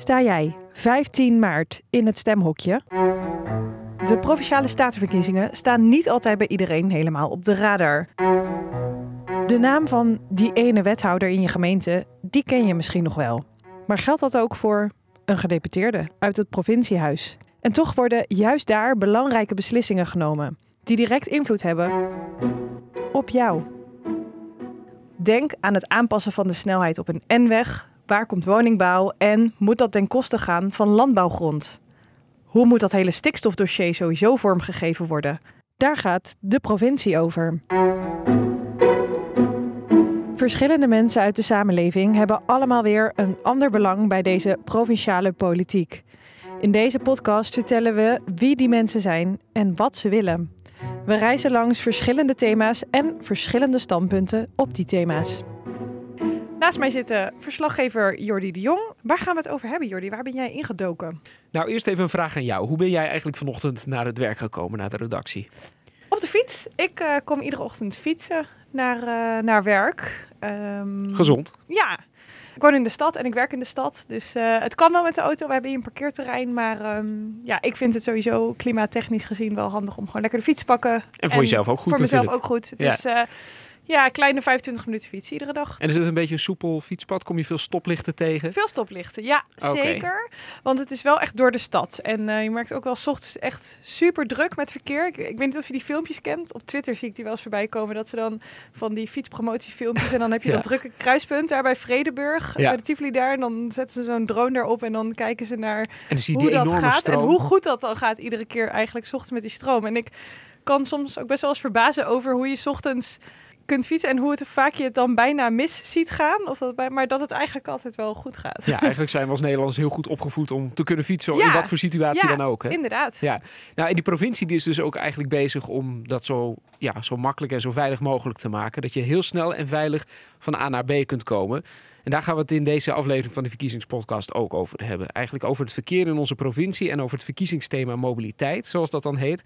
Sta jij 15 maart in het stemhokje? De provinciale statenverkiezingen staan niet altijd bij iedereen helemaal op de radar. De naam van die ene wethouder in je gemeente, die ken je misschien nog wel. Maar geldt dat ook voor een gedeputeerde uit het provinciehuis? En toch worden juist daar belangrijke beslissingen genomen, die direct invloed hebben op jou. Denk aan het aanpassen van de snelheid op een N-weg. Waar komt woningbouw en moet dat ten koste gaan van landbouwgrond? Hoe moet dat hele stikstofdossier sowieso vormgegeven worden? Daar gaat de provincie over. Verschillende mensen uit de samenleving hebben allemaal weer een ander belang bij deze provinciale politiek. In deze podcast vertellen we wie die mensen zijn en wat ze willen. We reizen langs verschillende thema's en verschillende standpunten op die thema's. Naast mij zit verslaggever Jordi de Jong. Waar gaan we het over hebben, Jordi? Waar ben jij ingedoken? Nou, eerst even een vraag aan jou. Hoe ben jij eigenlijk vanochtend naar het werk gekomen, naar de redactie? Op de fiets. Ik uh, kom iedere ochtend fietsen naar, uh, naar werk. Um, Gezond? Ja. Ik woon in de stad en ik werk in de stad. Dus uh, het kan wel met de auto. We hebben hier een parkeerterrein. Maar um, ja, ik vind het sowieso klimaattechnisch gezien wel handig om gewoon lekker de fiets te pakken. En voor en jezelf ook goed Voor natuurlijk. mezelf ook goed. Het ja. is... Ja, kleine 25 minuten fietsen iedere dag. En is het een beetje een soepel fietspad? Kom je veel stoplichten tegen? Veel stoplichten, ja, okay. zeker. Want het is wel echt door de stad. En uh, je merkt ook wel, s ochtends echt super druk met verkeer. Ik, ik, weet niet of je die filmpjes kent. Op Twitter zie ik die wel eens voorbij komen. Dat ze dan van die fietspromotiefilmpjes... en dan heb je ja. dat drukke kruispunt daar bij Vredeburg. Ja. Bij de Tivoli daar. En dan zetten ze zo'n drone daarop en dan kijken ze naar hoe dat gaat. Stroom. En hoe goed dat dan gaat iedere keer eigenlijk... s ochtends met die stroom. En ik kan soms ook best wel eens verbazen over hoe je 's ochtends kunt fietsen en hoe het vaak je het dan bijna mis ziet gaan. Of dat bij, maar dat het eigenlijk altijd wel goed gaat. Ja, eigenlijk zijn we als Nederlanders heel goed opgevoed om te kunnen fietsen ja. in wat voor situatie ja, dan ook. Hè? inderdaad. Ja, nou en die provincie die is dus ook eigenlijk bezig om dat zo, ja, zo makkelijk en zo veilig mogelijk te maken. Dat je heel snel en veilig van A naar B kunt komen. En daar gaan we het in deze aflevering van de verkiezingspodcast ook over hebben. Eigenlijk over het verkeer in onze provincie en over het verkiezingsthema mobiliteit, zoals dat dan heet.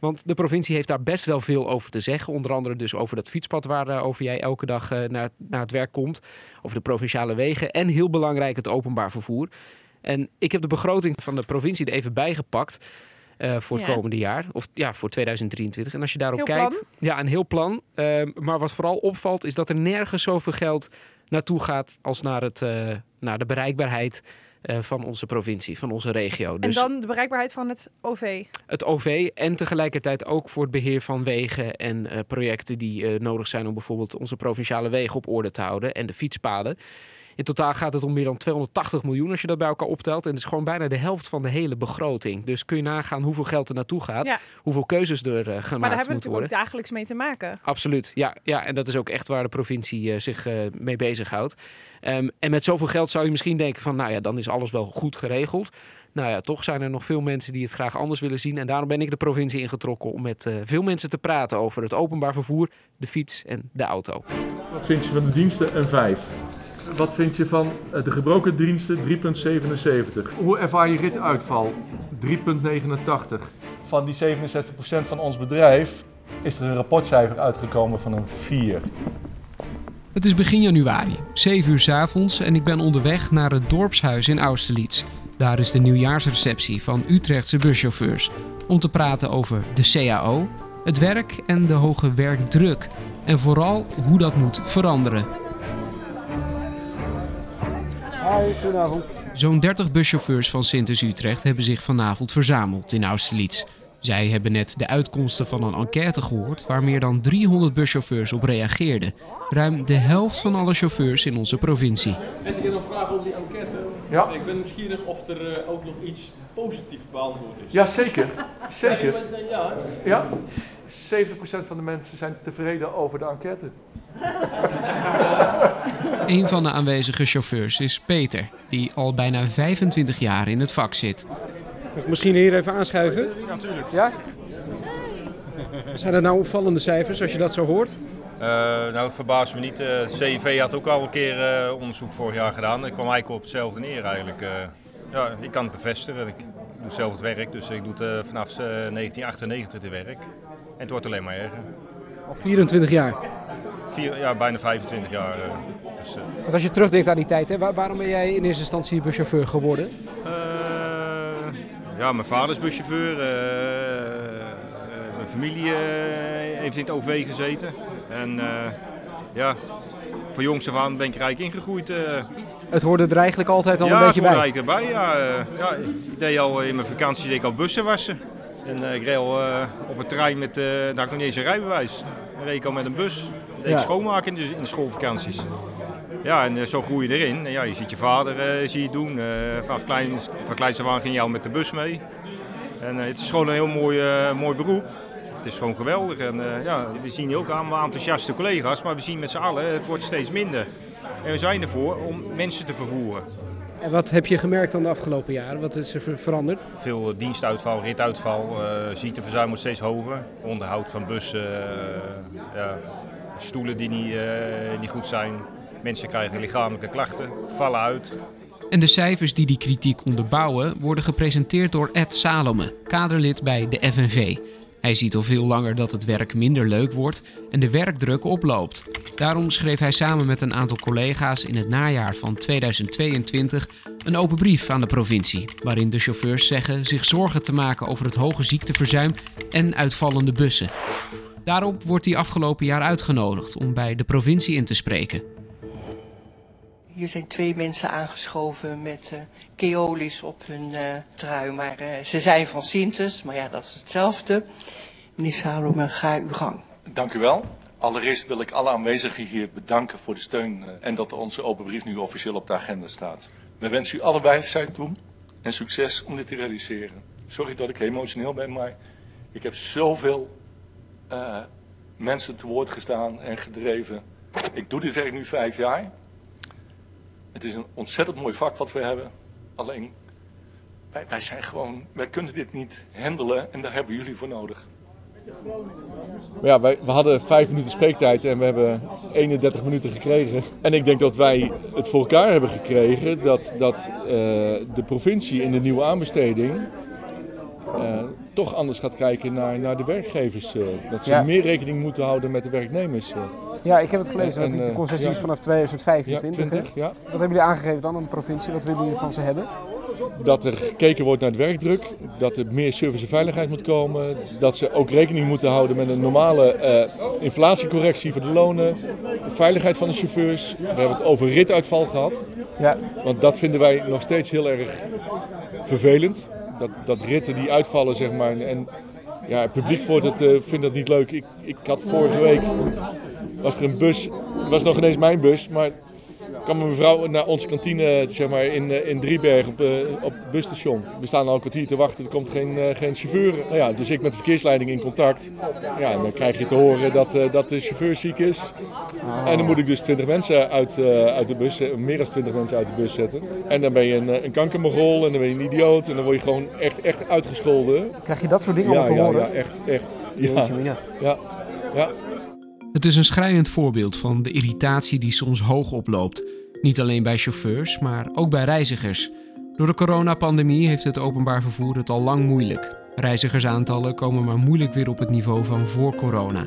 Want de provincie heeft daar best wel veel over te zeggen. Onder andere dus over dat fietspad waarover jij elke dag uh, naar, naar het werk komt. Over de provinciale wegen en heel belangrijk het openbaar vervoer. En ik heb de begroting van de provincie er even bijgepakt. Uh, voor het ja. komende jaar. Of ja, voor 2023. En als je daarop heel kijkt. Plan. Ja, een heel plan. Uh, maar wat vooral opvalt is dat er nergens zoveel geld naartoe gaat als naar, het, uh, naar de bereikbaarheid van onze provincie, van onze regio. Dus en dan de bereikbaarheid van het OV? Het OV en tegelijkertijd ook voor het beheer van wegen en uh, projecten die uh, nodig zijn om bijvoorbeeld onze provinciale wegen op orde te houden en de fietspaden. In totaal gaat het om meer dan 280 miljoen als je dat bij elkaar optelt. En het is gewoon bijna de helft van de hele begroting. Dus kun je nagaan hoeveel geld er naartoe gaat. Ja. Hoeveel keuzes er uh, gemaakt moeten worden. Maar daar hebben we natuurlijk ook dagelijks mee te maken. Absoluut, ja. ja. En dat is ook echt waar de provincie uh, zich uh, mee bezighoudt. Um, en met zoveel geld zou je misschien denken van... nou ja, dan is alles wel goed geregeld. Nou ja, toch zijn er nog veel mensen die het graag anders willen zien. En daarom ben ik de provincie ingetrokken om met uh, veel mensen te praten over het openbaar vervoer, de fiets en de auto. Wat vind je van de diensten? Een 5. Wat vind je van de gebroken diensten? 3,77. Hoe ervaar je rituitval? 3,89. Van die 67% van ons bedrijf is er een rapportcijfer uitgekomen van een 4. Het is begin januari, 7 uur s avonds en ik ben onderweg naar het dorpshuis in Austerlitz. Daar is de nieuwjaarsreceptie van Utrechtse buschauffeurs om te praten over de CAO, het werk en de hoge werkdruk en vooral hoe dat moet veranderen. Goedenavond. Zo'n 30 buschauffeurs van Sintes Utrecht hebben zich vanavond verzameld in Austerlitz. Zij hebben net de uitkomsten van een enquête gehoord waar meer dan 300 buschauffeurs op reageerden. Ruim de helft van alle chauffeurs in onze provincie. En ik heb nog een vraag over die enquête. Ja. Ik ben nieuwsgierig of er uh, ook nog iets positiefs beantwoord is. Ja, zeker. Zeker. Ja. ja. 70% van de mensen zijn tevreden over de enquête. Een van de aanwezige chauffeurs is Peter, die al bijna 25 jaar in het vak zit. Mag ik misschien hier even aanschuiven? Ja, natuurlijk. Ja? Zijn dat nou opvallende cijfers als je dat zo hoort? Uh, nou, het verbaast me niet. Uh, CIV had ook al een keer uh, onderzoek vorig jaar gedaan. Ik kwam eigenlijk op hetzelfde neer eigenlijk. ja, ik kan het bevestigen. Ik doe zelf het werk, dus ik doe het vanaf 1998 het werk. En het wordt alleen maar erger. Al 24 jaar? Vier, ja, bijna 25 jaar. Dus, eh, Want als je terugdenkt aan die tijd, hè, waar- waarom ben jij in eerste instantie buschauffeur geworden? Eh, ja, mijn vader is buschauffeur. eh, eh, mijn familie eh, heeft in het OV gezeten. En eh, ja, van jongs af aan ben ik rijk ingegroeid. eh. Het hoorde er eigenlijk altijd al ja, een beetje ik hoorde bij. eigenlijk erbij. Ja, eh, ja, ik deed al in mijn vakantie deed ik al bussen wassen. En eh, ik reed al eh, op een trein met, eh daar had ik nog niet eens een rijbewijs. Dan reed ik al met een bus. Deed Ja. schoonmaken in de, in de schoolvakanties. Ja, en eh, zo groei je erin. En ja, je ziet je vader eh, zie je doen. Eh, vanaf klein, van kleins af aan ging je al met de bus mee. En eh, het is gewoon een heel mooi, mooi beroep. Het is gewoon geweldig. En eh, ja, we zien hier ook allemaal enthousiaste collega's, maar we zien met z'n allen, het wordt steeds minder. En we zijn ervoor om mensen te vervoeren. En wat heb je gemerkt dan de afgelopen jaren? Wat is er ver- veranderd? Veel dienstuitval, rituitval, eh ziekteverzuim wordt steeds hoger. Onderhoud van bussen, eh, ja, stoelen die niet, eh, niet goed zijn. Mensen krijgen lichamelijke klachten, vallen uit. En de cijfers die die kritiek onderbouwen worden gepresenteerd door Ed Salome, kaderlid bij de FNV. Hij ziet al veel langer dat het werk minder leuk wordt en de werkdruk oploopt. Daarom schreef hij samen met een aantal collega's in het najaar van 2022 een open brief aan de provincie, waarin de chauffeurs zeggen zich zorgen te maken over het hoge ziekteverzuim en uitvallende bussen. Daarop wordt hij afgelopen jaar uitgenodigd om bij de provincie in te spreken. Hier zijn twee mensen aangeschoven met eh Keolis op hun eh, trui. Maar eh, ze zijn van Sintes, maar ja, dat is hetzelfde. Meneer Salome, ga uw gang. Dank u wel. Allereerst wil ik alle aanwezigen hier bedanken voor de steun en dat onze open brief nu officieel op de agenda staat. We wensen u alle wijsheid toe en succes om dit te realiseren. Sorry dat ik emotioneel ben, maar ik heb zoveel eh, mensen te woord gestaan en gedreven. Ik doe dit werk nu vijf jaar. Het is een ontzettend mooi vak wat we hebben. Alleen, wij, wij zijn gewoon, wij kunnen dit niet handelen en daar hebben jullie voor nodig. Ja, wij, we hadden vijf minuten spreektijd en we hebben 31 minuten gekregen. En ik denk dat wij het voor elkaar hebben gekregen dat, dat eh, de provincie in de nieuwe aanbesteding eh, toch anders gaat kijken naar, naar de werkgevers. eh. dat ze Ja. meer rekening moeten houden met de werknemers. eh. Ja, ik heb het gelezen, En, want die eh, concessie is ja. vanaf Ja, 2025. hè? 20, ja. Wat hebben jullie aangegeven dan aan de provincie? Wat willen jullie van ze hebben? Dat er gekeken wordt naar de werkdruk, dat er meer service en veiligheid moet komen, dat ze ook rekening moeten houden met een normale inflatiecorrectie voor de lonen, de veiligheid van de chauffeurs. We hebben het over rituitval gehad, Ja, want dat vinden wij nog steeds heel erg vervelend. Dat, dat ritten die uitvallen, zeg maar. En ja, het publiek wordt het, eh, vindt dat niet leuk. Ik, ik had vorige week, was er een bus, het was nog ineens mijn bus, maar kwam een mevrouw naar onze kantine zeg maar, in, eh, in Drieberg op, eh, op het busstation. We staan al een kwartier te wachten, er komt geen, eh, geen chauffeur. Nou ja, dus ik met de verkeersleiding in contact. Ja, en dan krijg je te horen dat, eh, dat de chauffeur ziek is. En dan moet ik dus 20 mensen uit, eh, uit de bus, meer dan 20 mensen uit de bus zetten. En dan ben je een, een kankermogol en dan ben je een idioot en dan word je gewoon echt, echt uitgescholden. krijg je dat soort dingen Ja, om te ja, horen? ja, echt, echt. Ja, Jeetje mina. ja, ja. Het is een schrijnend voorbeeld van de irritatie die soms hoog oploopt. Niet alleen bij chauffeurs, maar ook bij reizigers. Door de coronapandemie heeft het openbaar vervoer het al lang moeilijk. Reizigersaantallen komen maar moeilijk weer op het niveau van voor corona.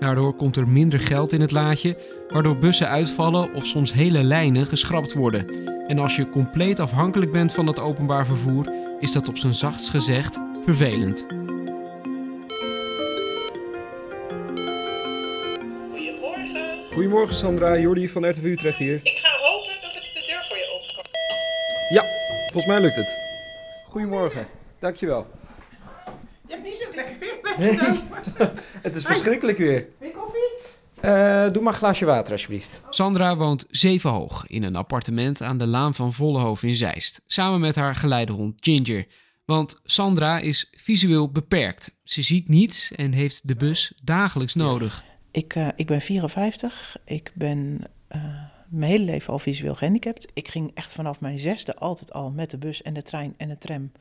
Daardoor komt er minder geld in het laadje, waardoor bussen uitvallen of soms hele lijnen geschrapt worden. En als je compleet afhankelijk bent van het openbaar vervoer, is dat op zijn zachtst gezegd vervelend. Goedemorgen. Goedemorgen Sandra, Jordi van RTV Utrecht hier. Ik ga Ja, volgens mij lukt het. Goedemorgen, dankjewel. Je hebt niet zo lekker weer meegenomen. Het is verschrikkelijk weer. Wil je koffie? Eh, doe maar een glaasje water alsjeblieft. Sandra woont zeven hoog in een appartement aan de Laan van Vollenhoven in Zeist, samen met haar geleidehond Ginger. Want Sandra is visueel beperkt. Ze ziet niets en heeft de bus dagelijks nodig. Ik, eh, ik ben 54. Ik ben eh, mijn hele leven al visueel gehandicapt. Ik ging echt vanaf mijn zesde altijd al met de bus en de trein en de tram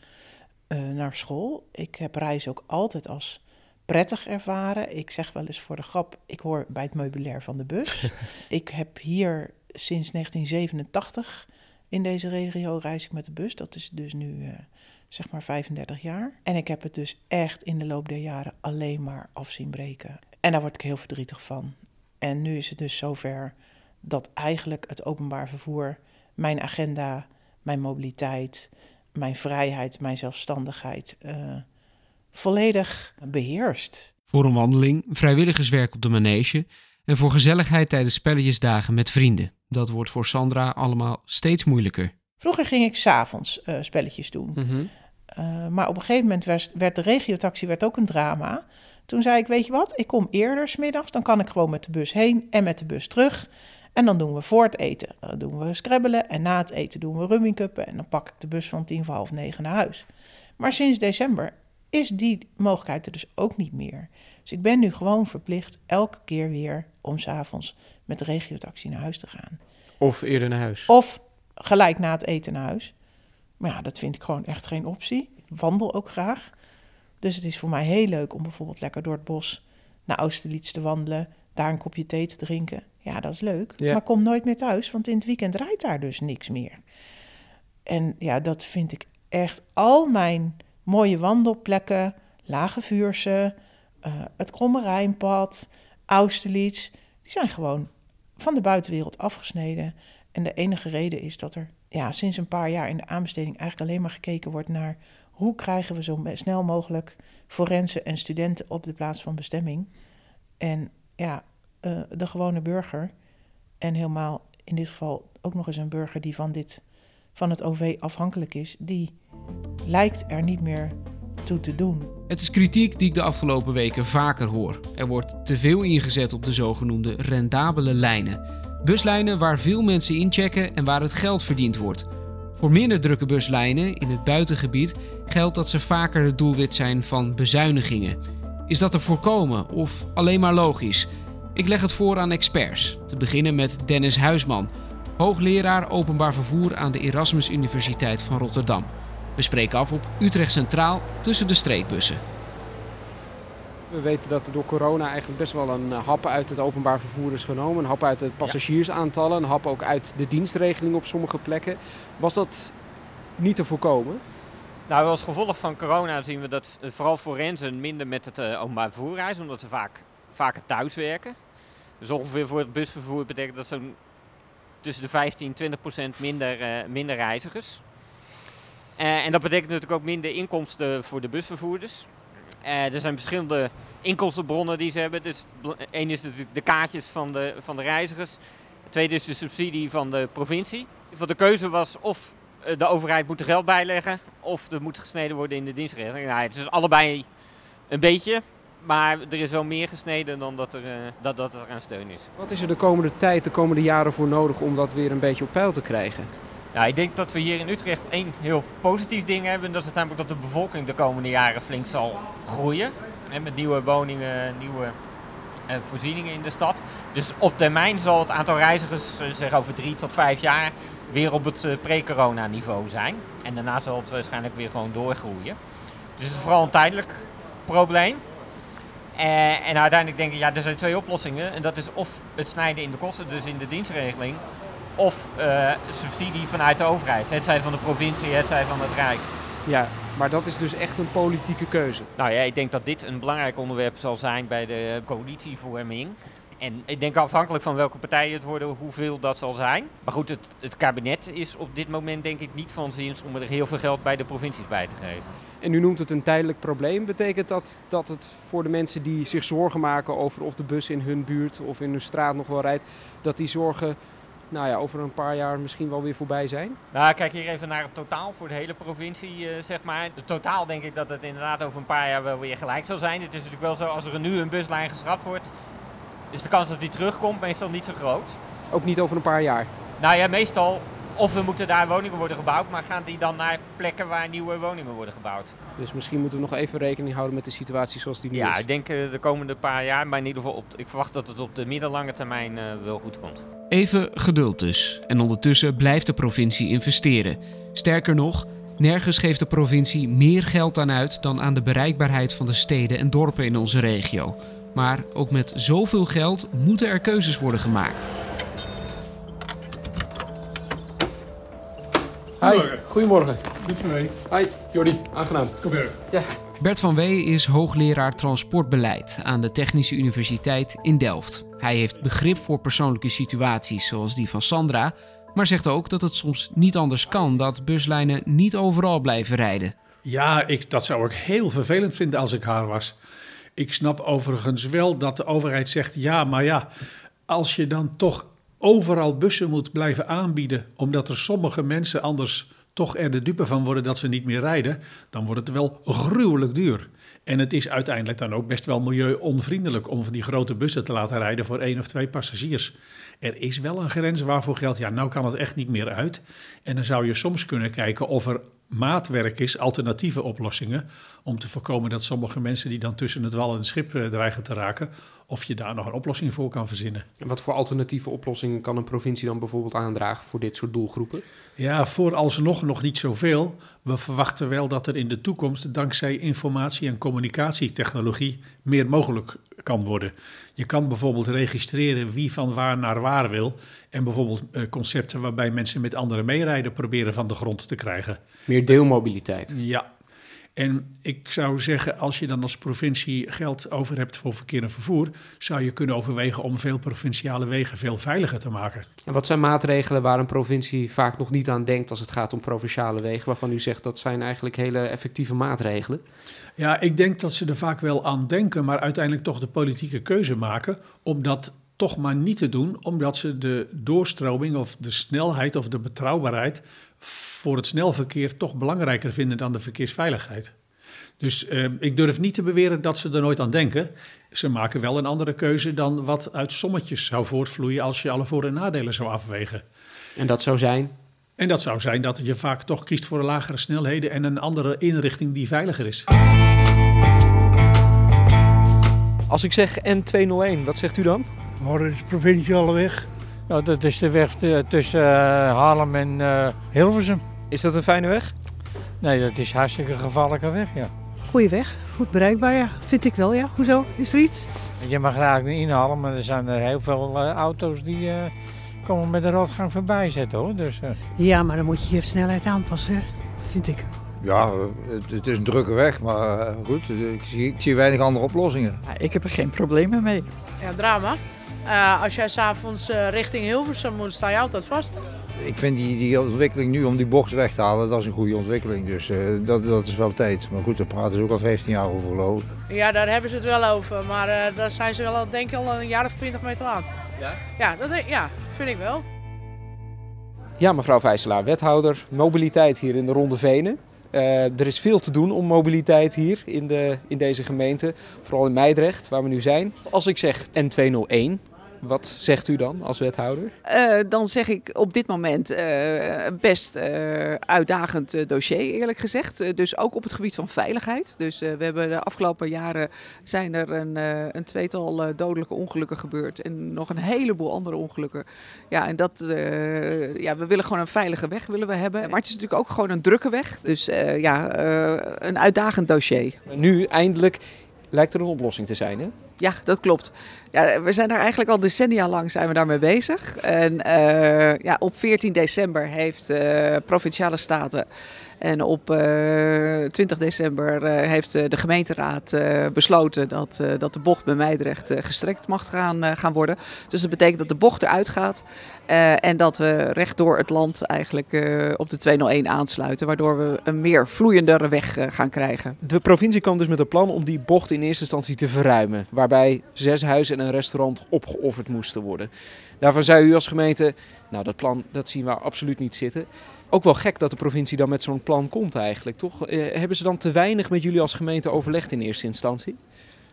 eh, naar school. Ik heb reizen ook altijd als prettig ervaren. Ik zeg wel eens voor de grap, ik hoor bij het meubilair van de bus. ik heb hier sinds 1987 in deze regio reis ik met de bus. Dat is dus nu eh, zeg maar 35 jaar. En ik heb het dus echt in de loop der jaren alleen maar af zien breken. En daar word ik heel verdrietig van. En nu is het dus zover dat eigenlijk het openbaar vervoer mijn agenda, mijn mobiliteit, mijn vrijheid, mijn zelfstandigheid uh, volledig beheerst. Voor een wandeling, vrijwilligerswerk op de manege en voor gezelligheid tijdens spelletjesdagen met vrienden. Dat wordt voor Sandra allemaal steeds moeilijker. Vroeger ging ik s'avonds uh, spelletjes doen. Mm uh, maar op een gegeven moment werd, werd de regiotaxi werd ook een drama. Toen zei ik, weet je wat, ik kom eerder smiddags. Dan kan ik gewoon met de bus heen en met de bus terug. En dan doen we voor het eten, dan doen we scrabbelen. En na het eten doen we rummingcuppen. En dan pak ik de bus van tien voor half negen naar huis. Maar sinds december is die mogelijkheid er dus ook niet meer. Dus ik ben nu gewoon verplicht elke keer weer om s'avonds met de regiotaxi naar huis te gaan. Of eerder naar huis. Of gelijk na het eten naar huis. Maar ja, dat vind ik gewoon echt geen optie. Ik wandel ook graag. Dus het is voor mij heel leuk om bijvoorbeeld lekker door het bos naar Austerlitz te wandelen, daar een kopje thee te drinken. Ja, dat is leuk. Ja. Maar kom nooit meer thuis, want in het weekend rijdt daar dus niks meer. En ja, dat vind ik echt al mijn mooie wandelplekken, Lage Vuurse, uh, het Kromme Rijnpad, Austerlitz, die zijn gewoon van de buitenwereld afgesneden. En de enige reden is dat er ja, sinds een paar jaar in de aanbesteding eigenlijk alleen maar gekeken wordt naar hoe krijgen we zo snel mogelijk forensen en studenten op de plaats van bestemming. En ja, uh, de gewone burger, en helemaal in dit geval ook nog eens een burger die van, dit, van het OV afhankelijk is, die lijkt er niet meer toe te doen. Het is kritiek die ik de afgelopen weken vaker hoor. Er wordt te veel ingezet op de zogenoemde rendabele lijnen. Buslijnen waar veel mensen inchecken en waar het geld verdiend wordt. Voor minder drukke buslijnen in het buitengebied geldt dat ze vaker het doelwit zijn van bezuinigingen. Is dat te voorkomen of alleen maar logisch? Ik leg het voor aan experts, te beginnen met Dennis Huisman, hoogleraar openbaar vervoer aan de Erasmus Universiteit van Rotterdam. We spreken af op Utrecht Centraal tussen de streekbussen. We weten dat er door corona eigenlijk best wel een hap uit het openbaar vervoer is genomen. Een hap uit de passagiersaantallen, een hap ook uit de dienstregeling op sommige plekken. Was dat niet te voorkomen? Nou, als gevolg van corona zien we dat vooral forensen minder met het uh, openbaar vervoer reizen, omdat ze vaak, vaker thuis werken. Dus ongeveer voor het busvervoer betekent dat zo'n tussen de 15 en 20 procent minder, uh, minder reizigers. Uh, en dat betekent natuurlijk ook minder inkomsten voor de busvervoerders. Uh, er zijn verschillende inkomstenbronnen die ze hebben. Dus één is natuurlijk de kaartjes van de, van de reizigers. Het tweede is de subsidie van de provincie. Voor de keuze was of de overheid moet er geld bijleggen of er moet gesneden worden in de dienstregeling. Nou, het is allebei een beetje. Maar er is wel meer gesneden dan dat er, uh, dat, dat er aan steun is. Wat is er de komende tijd, de komende jaren voor nodig om dat weer een beetje op peil te krijgen? Ja, ik denk dat we hier in Utrecht één heel positief ding hebben. Dat is namelijk dat de bevolking de komende jaren flink zal groeien. Hè, met nieuwe woningen, nieuwe uh, voorzieningen in de stad. Dus op termijn zal het aantal reizigers, uh, zeg over drie tot vijf jaar, weer op het pre-corona niveau zijn. En daarna zal het waarschijnlijk weer gewoon doorgroeien. Dus het is vooral een tijdelijk probleem. Uh, en uiteindelijk denk ik, ja, er zijn twee oplossingen. En dat is of het snijden in de kosten, dus in de dienstregeling. Of uh, subsidie vanuit de overheid. Het zij van de provincie, het zij van het Rijk. Ja, maar dat is dus echt een politieke keuze. Nou ja, ik denk dat dit een belangrijk onderwerp zal zijn bij de coalitievorming. En ik denk afhankelijk van welke partijen het worden, hoeveel dat zal zijn. Maar goed, het, het kabinet is op dit moment denk ik niet van zins om er heel veel geld bij de provincies bij te geven. En u noemt het een tijdelijk probleem. Betekent dat dat het voor de mensen die zich zorgen maken over of de bus in hun buurt of in hun straat nog wel rijdt, dat die zorgen nou ja, over een paar jaar misschien wel weer voorbij zijn? Nou, kijk hier even naar het totaal voor de hele provincie, uh, zeg maar. Het totaal denk ik dat het inderdaad over een paar jaar wel weer gelijk zal zijn. Het is natuurlijk wel zo, als er nu een buslijn geschrapt wordt, is de kans dat die terugkomt meestal niet zo groot. Ook niet over een paar jaar? Nou ja, meestal of er moeten daar woningen worden gebouwd, maar gaan die dan naar plekken waar nieuwe woningen worden gebouwd. Dus misschien moeten we nog even rekening houden met de situatie zoals die nu ja, is. ik denk de komende paar jaar, maar in ieder geval op, ik verwacht dat het op de middellange termijn uh, wel goed komt. Even geduld dus. En ondertussen blijft de provincie investeren. Sterker nog, nergens geeft de provincie meer geld aan uit dan aan de bereikbaarheid van de steden en dorpen in onze regio. Maar ook met zoveel geld moeten er keuzes worden gemaakt. Hi, goedemorgen. Van mij. Hi, Jordi, aangenaam. Kom hier. Ja. Bert van Wee is hoogleraar transportbeleid aan de Technische Universiteit in Delft. Hij heeft begrip voor persoonlijke situaties zoals die van Sandra, maar zegt ook dat het soms niet anders kan dat buslijnen niet overal blijven rijden. Ja, ik, dat zou ik heel vervelend vinden als ik haar was. Ik snap overigens wel dat de overheid zegt: ja, maar ja, als je dan toch overal bussen moet blijven aanbieden, omdat er sommige mensen anders toch er de dupe van worden dat ze niet meer rijden, dan wordt het wel gruwelijk duur. En het is uiteindelijk dan ook best wel milieu-onvriendelijk om van die grote bussen te laten rijden voor één of twee passagiers. Er is wel een grens waarvoor geldt, ja, nou kan het echt niet meer uit. En dan zou je soms kunnen kijken of er maatwerk is, alternatieve oplossingen, om te voorkomen dat sommige mensen die dan tussen het wal en het schip eh, dreigen te raken, of je daar nog een oplossing voor kan verzinnen. En wat voor alternatieve oplossingen kan een provincie dan bijvoorbeeld aandragen voor dit soort doelgroepen? Ja, vooralsnog nog niet zoveel. We verwachten wel dat er in de toekomst dankzij informatie- en communicatietechnologie meer mogelijk kan worden. Je kan bijvoorbeeld registreren wie van waar naar waar wil. En bijvoorbeeld eh, concepten waarbij mensen met anderen meerijden proberen van de grond te krijgen. Meer deelmobiliteit. Ja. En ik zou zeggen, als je dan als provincie geld over hebt voor verkeer en vervoer, zou je kunnen overwegen om veel provinciale wegen veel veiliger te maken. En wat zijn maatregelen waar een provincie vaak nog niet aan denkt als het gaat om provinciale wegen, waarvan u zegt dat zijn eigenlijk hele effectieve maatregelen? Ja, ik denk dat ze er vaak wel aan denken, maar uiteindelijk toch de politieke keuze maken om dat toch maar niet te doen, omdat ze de doorstroming of de snelheid of de betrouwbaarheid voor het snelverkeer toch belangrijker vinden dan de verkeersveiligheid. Dus eh, ik durf niet te beweren dat ze er nooit aan denken. Ze maken wel een andere keuze dan wat uit sommetjes zou voortvloeien als je alle voor- en nadelen zou afwegen. En dat zou zijn? En dat zou zijn dat je vaak toch kiest voor lagere snelheden en een andere inrichting die veiliger is. Als ik zeg N201, wat zegt u dan? Waar is de provinciale weg? Ja, dat is de weg t- tussen eh, Haarlem en eh, Hilversum. Is dat een fijne weg? Nee, dat is hartstikke gevaarlijke weg, ja. Goeie weg, goed bereikbaar, ja. Vind ik wel, ja. Hoezo? Is er iets? Je mag er eigenlijk niet inhalen, maar er zijn er heel veel eh, auto's die eh, komen met de rotgang voorbij zetten, hoor. Dus, eh, Ja, maar dan moet je je snelheid aanpassen, hè. vind ik. Ja, het, het is een drukke weg, maar eh, goed, ik zie, ik zie weinig andere oplossingen. ik heb er geen problemen mee. Ja, drama. Eh, als jij s'avonds uh, richting Hilversum moet, sta je altijd vast. Ik vind die, die ontwikkeling nu om die bocht weg te halen, dat is een goede ontwikkeling. Dus uh, dat, dat is wel tijd. Maar goed, daar praten ze ook al 15 jaar over geloof ik. Ja, daar hebben ze het wel over. Maar uh, daar zijn ze wel, denk ik, al een jaar of 20 mee te laat. Ja? Ja, dat, ja, vind ik wel. Ja, mevrouw Vijselaar, wethouder mobiliteit hier in de Ronde Venen. Uh, er is veel te doen om mobiliteit hier in, de, in deze gemeente, vooral in Meidrecht, waar we nu zijn. Als ik zeg N201, wat zegt u dan als wethouder? Uh, dan zeg ik op dit moment uh, best uh, uitdagend dossier, eerlijk gezegd. dus ook op het gebied van veiligheid. Dus we hebben de afgelopen jaren zijn er een, een tweetal dodelijke ongelukken gebeurd. En nog een heleboel andere ongelukken. Ja, en dat, ja, we willen gewoon een veilige weg willen we hebben. Maar het is natuurlijk ook gewoon een drukke weg. Dus ja, een uitdagend dossier. Nu eindelijk lijkt er een oplossing te zijn, hè? Ja, dat klopt. Ja, we zijn daar eigenlijk al decennia lang zijn we daarmee bezig. En uh, ja, op 14 december heeft uh, Provinciale Staten en op uh, 20 december heeft de gemeenteraad besloten dat, dat de bocht bij Meidrecht gestrekt mag gaan, gaan worden. Dus dat betekent dat de bocht eruit gaat en dat we recht door het land eigenlijk op de 201 aansluiten. Waardoor we een meer vloeiendere weg gaan krijgen. De provincie kwam dus met een plan om die bocht in eerste instantie te verruimen. Waarbij zes huizen en een restaurant opgeofferd moesten worden. Daarvan zei u als gemeente, nou dat plan dat zien we absoluut niet zitten. Ook wel gek dat de provincie dan met zo'n plan komt eigenlijk, toch? Eh, hebben ze dan te weinig met jullie als gemeente overlegd in eerste instantie?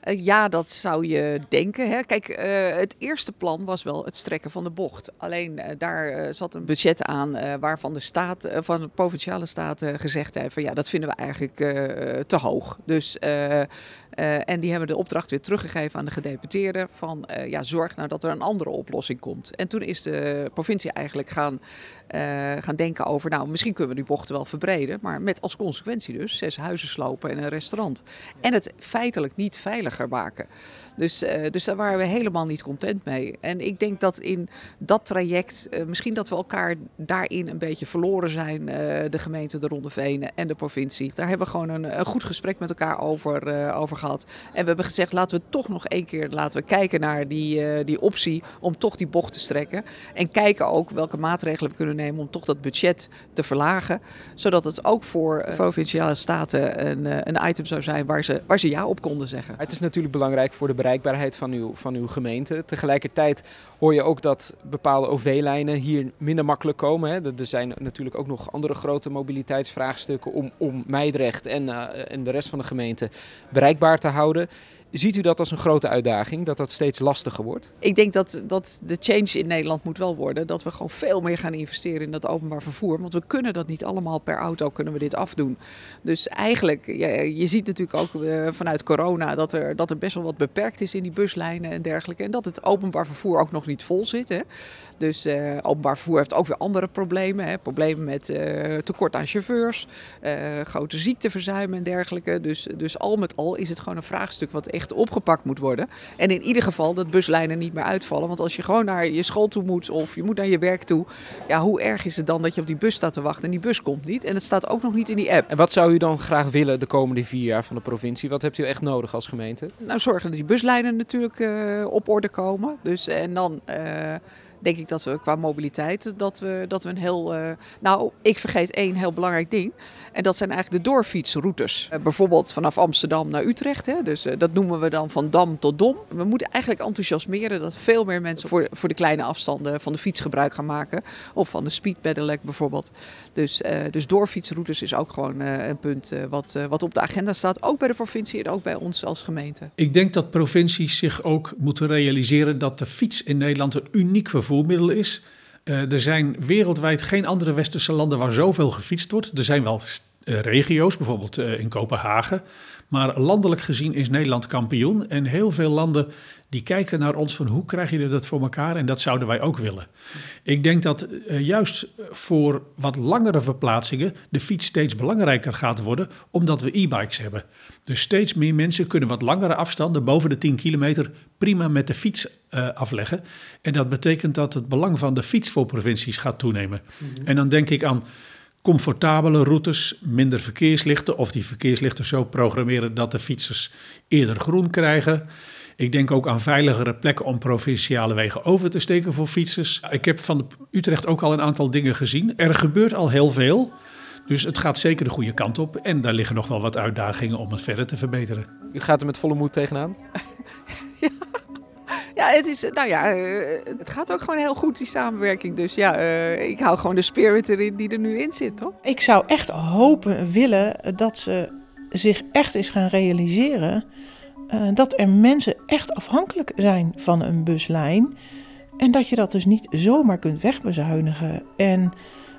Uh, ja, dat zou je denken. Hè. Kijk, uh, het eerste plan was wel het strekken van de bocht. Alleen uh, daar zat een budget aan waarvan de staat, van de provinciale staten gezegd heeft van ja, dat vinden we eigenlijk te hoog. Dus Uh, en die hebben de opdracht weer teruggegeven aan de gedeputeerden van uh, ja, zorg nou dat er een andere oplossing komt. En toen is de provincie eigenlijk gaan, uh, gaan denken over, nou misschien kunnen we die bochten wel verbreden, maar met als consequentie dus zes huizen slopen en een restaurant. En het feitelijk niet veiliger maken. Dus, uh, dus daar waren we helemaal niet content mee. En ik denk dat in dat traject, uh, misschien dat we elkaar daarin een beetje verloren zijn, uh, de gemeente, de Ronde Venen en de provincie. Daar hebben we gewoon een, een goed gesprek met elkaar over, over gehad. En we hebben gezegd, laten we toch nog één keer laten we kijken naar die, die optie om toch die bocht te strekken. En kijken ook welke maatregelen we kunnen nemen om toch dat budget te verlagen. Zodat het ook voor provinciale staten een, een item zou zijn waar ze, waar ze ja op konden zeggen. Het is natuurlijk belangrijk voor de bereikbaarheid van uw, van uw gemeente. Tegelijkertijd hoor je ook dat bepaalde OV-lijnen hier minder makkelijk komen. Hè. Er zijn natuurlijk ook nog andere grote mobiliteitsvraagstukken om, om Meidrecht en, uh, en de rest van de gemeente bereikbaar te houden. Ziet u dat als een grote uitdaging, dat dat steeds lastiger wordt? Ik denk dat, dat de change in Nederland moet wel worden. Dat we gewoon veel meer gaan investeren in dat openbaar vervoer. Want we kunnen dat niet allemaal per auto, kunnen we dit afdoen. Dus eigenlijk, je, ziet natuurlijk ook uh, vanuit corona dat er, dat er best wel wat beperkt is in die buslijnen en dergelijke. En dat het openbaar vervoer ook nog niet vol zit. Hè. Dus uh, openbaar vervoer heeft ook weer andere problemen. Hè. Problemen met uh, tekort aan chauffeurs, grote ziekteverzuim en dergelijke. Dus, dus al met al is het gewoon een vraagstuk wat echt opgepakt moet worden. En in ieder geval dat buslijnen niet meer uitvallen. Want als je gewoon naar je school toe moet of je moet naar je werk toe. Ja, hoe erg is het dan dat je op die bus staat te wachten en die bus komt niet. En het staat ook nog niet in die app. En wat zou u dan graag willen de komende vier jaar van de provincie? Wat hebt u echt nodig als gemeente? Nou, zorgen dat die buslijnen natuurlijk uh, op orde komen. Dus en dan... Uh, denk ik dat we qua mobiliteit dat we, dat we een heel. Uh, nou, ik vergeet één heel belangrijk ding. En dat zijn eigenlijk de doorfietsroutes. Uh, bijvoorbeeld vanaf Amsterdam naar Utrecht. Hè. Dus dat noemen we dan van Dam tot Dom. We moeten eigenlijk enthousiasmeren dat veel meer mensen voor, voor de kleine afstanden van de fiets gebruik gaan maken. Of van de speed pedelec bijvoorbeeld. Dus, dus doorfietsroutes is ook gewoon een punt wat, wat op de agenda staat. Ook bij de provincie en ook bij ons als gemeente. Ik denk dat provincies zich ook moeten realiseren dat de fiets in Nederland een uniek vervoermiddel is. Uh, er zijn wereldwijd geen andere westerse landen waar zoveel gefietst wordt. Er zijn wel regio's, bijvoorbeeld uh, in Kopenhagen. Maar landelijk gezien is Nederland kampioen. En heel veel landen die kijken naar ons van hoe krijg je dat voor elkaar? En dat zouden wij ook willen. Ik denk dat juist voor wat langere verplaatsingen de fiets steeds belangrijker gaat worden, omdat we e-bikes hebben. Dus steeds meer mensen kunnen wat langere afstanden, boven de 10 kilometer, prima met de fiets uh, afleggen. En dat betekent dat het belang van de fiets voor provincies gaat toenemen. Mm-hmm. En dan denk ik aan comfortabele routes, minder verkeerslichten, of die verkeerslichten zo programmeren dat de fietsers eerder groen krijgen. Ik denk ook aan veiligere plekken om provinciale wegen over te steken voor fietsers. Ik heb van Utrecht ook al een aantal dingen gezien. Er gebeurt al heel veel. Dus het gaat zeker de goede kant op. En daar liggen nog wel wat uitdagingen om het verder te verbeteren. U gaat er met volle moed tegenaan? ja. Ja, het is, nou ja, het gaat ook gewoon heel goed, die samenwerking. Dus ja, uh, ik hou gewoon de spirit erin die er nu in zit, toch? Ik zou echt hopen, willen, dat ze zich echt eens gaan realiseren... Dat er mensen echt afhankelijk zijn van een buslijn. En dat je dat dus niet zomaar kunt wegbezuinigen. En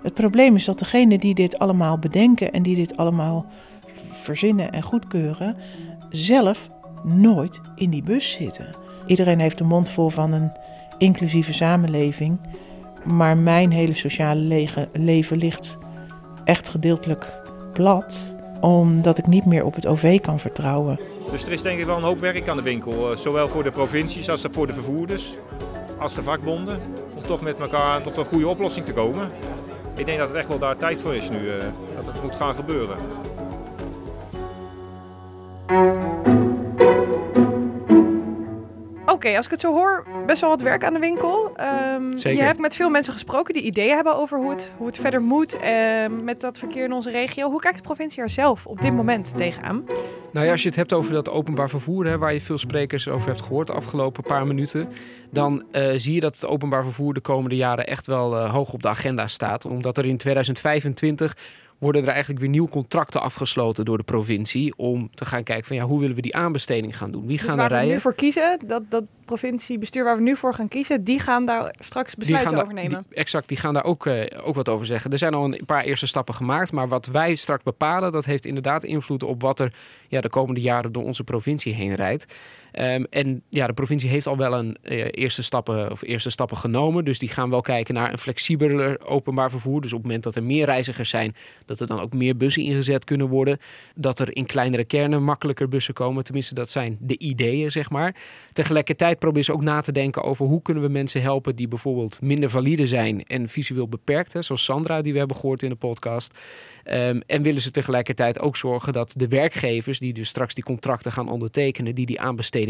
het probleem is dat degenen die dit allemaal bedenken en die dit allemaal verzinnen en goedkeuren, zelf nooit in die bus zitten. Iedereen heeft de mond vol van een inclusieve samenleving, maar mijn hele sociale leven ligt echt gedeeltelijk plat, omdat ik niet meer op het OV kan vertrouwen. Dus er is denk ik wel een hoop werk aan de winkel, eh, zowel voor de provincies als voor de vervoerders, als de vakbonden, om toch met elkaar tot een goede oplossing te komen ik denk dat het echt wel daar tijd voor is nu, uh, dat het moet gaan gebeuren. Oké, okay, als ik het zo hoor, best wel wat werk aan de winkel. Um, je hebt met veel mensen gesproken die ideeën hebben over hoe het, hoe het verder moet uh, met dat verkeer in onze regio. Hoe kijkt de provincie er zelf op dit moment tegenaan? Nou ja, als je het hebt over dat openbaar vervoer, hè, waar je veel sprekers over hebt gehoord de afgelopen paar minuten, dan uh, zie je dat het openbaar vervoer de komende jaren echt wel uh, hoog op de agenda staat. Omdat er in 2025 worden er eigenlijk weer nieuwe contracten afgesloten door de provincie om te gaan kijken van ja, hoe willen we die aanbesteding gaan doen? Wie dus gaan er rijden? we nu voor kiezen, dat, dat provinciebestuur waar we nu voor gaan kiezen, die gaan daar straks besluiten over nemen. die- exact, die gaan daar ook, eh, ook wat over zeggen. Er zijn al een paar eerste stappen gemaakt, maar wat wij straks bepalen, dat heeft inderdaad invloed op wat er ja, de komende jaren door onze provincie heen rijdt. Ehm, en ja, de provincie heeft al wel een eh, eerste, stappen, of eerste stappen genomen. Dus die gaan wel kijken naar een flexibeler openbaar vervoer. Dus op het moment dat er meer reizigers zijn, dat er dan ook meer bussen ingezet kunnen worden. Dat er in kleinere kernen makkelijker bussen komen. Tenminste, dat zijn de ideeën, zeg maar. Tegelijkertijd proberen ze ook na te denken over hoe kunnen we mensen helpen die bijvoorbeeld minder valide zijn en visueel beperkt. Hè, zoals Sandra, die we hebben gehoord in de podcast. Ehm, en willen ze tegelijkertijd ook zorgen dat de werkgevers, die dus straks die contracten gaan ondertekenen, die die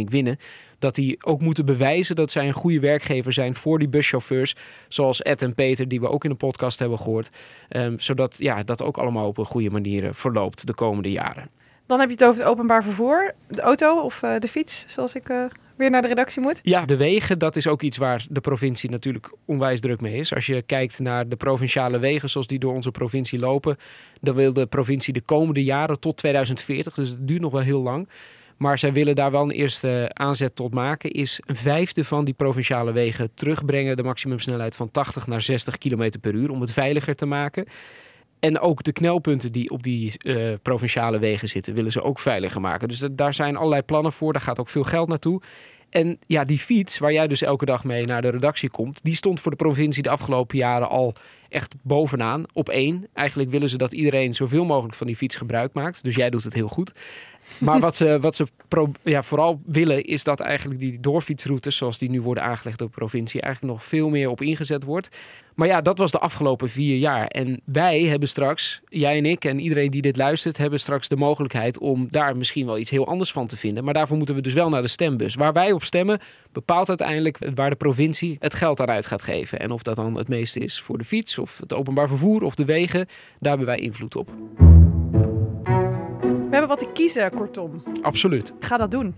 winnen, dat die ook moeten bewijzen dat zij een goede werkgever zijn voor die buschauffeurs, zoals Ed en Peter, die we ook in de podcast hebben gehoord. Ehm, zodat ja, dat ook allemaal op een goede manier eh, verloopt de komende jaren. Dan heb je het over het openbaar vervoer, de auto of eh, de fiets, zoals ik eh, weer naar de redactie moet. Ja, de wegen, dat is ook iets waar de provincie natuurlijk onwijs druk mee is. Als je kijkt naar de provinciale wegen zoals die door onze provincie lopen, dan wil de provincie de komende jaren tot 2040, dus het duurt nog wel heel lang. Maar zij willen daar wel een eerste aanzet tot maken, is een vijfde van die provinciale wegen terugbrengen, de maximumsnelheid van 80 naar 60 km per uur, om het veiliger te maken. En ook de knelpunten die op die eh, provinciale wegen zitten, willen ze ook veiliger maken. Dus da- daar zijn allerlei plannen voor. Daar gaat ook veel geld naartoe. En ja, die fiets, waar jij dus elke dag mee naar de redactie komt, die stond voor de provincie de afgelopen jaren al echt bovenaan, op één. Eigenlijk willen ze dat iedereen zoveel mogelijk van die fiets gebruik maakt. Dus jij doet het heel goed. Maar wat ze, wat ze ja, vooral willen, is dat eigenlijk die doorfietsroutes, zoals die nu worden aangelegd door de provincie, eigenlijk nog veel meer op ingezet wordt. Maar ja, dat was de afgelopen vier jaar. En wij hebben straks, jij en ik en iedereen die dit luistert, hebben straks de mogelijkheid om daar misschien wel iets heel anders van te vinden. Maar daarvoor moeten we dus wel naar de stembus. Waar wij op stemmen, bepaalt uiteindelijk waar de provincie het geld aan uit gaat geven. En of dat dan het meeste is voor de fiets, of het openbaar vervoer, of de wegen, daar hebben wij invloed op. We hebben wat te kiezen, kortom. Absoluut. Ga dat doen.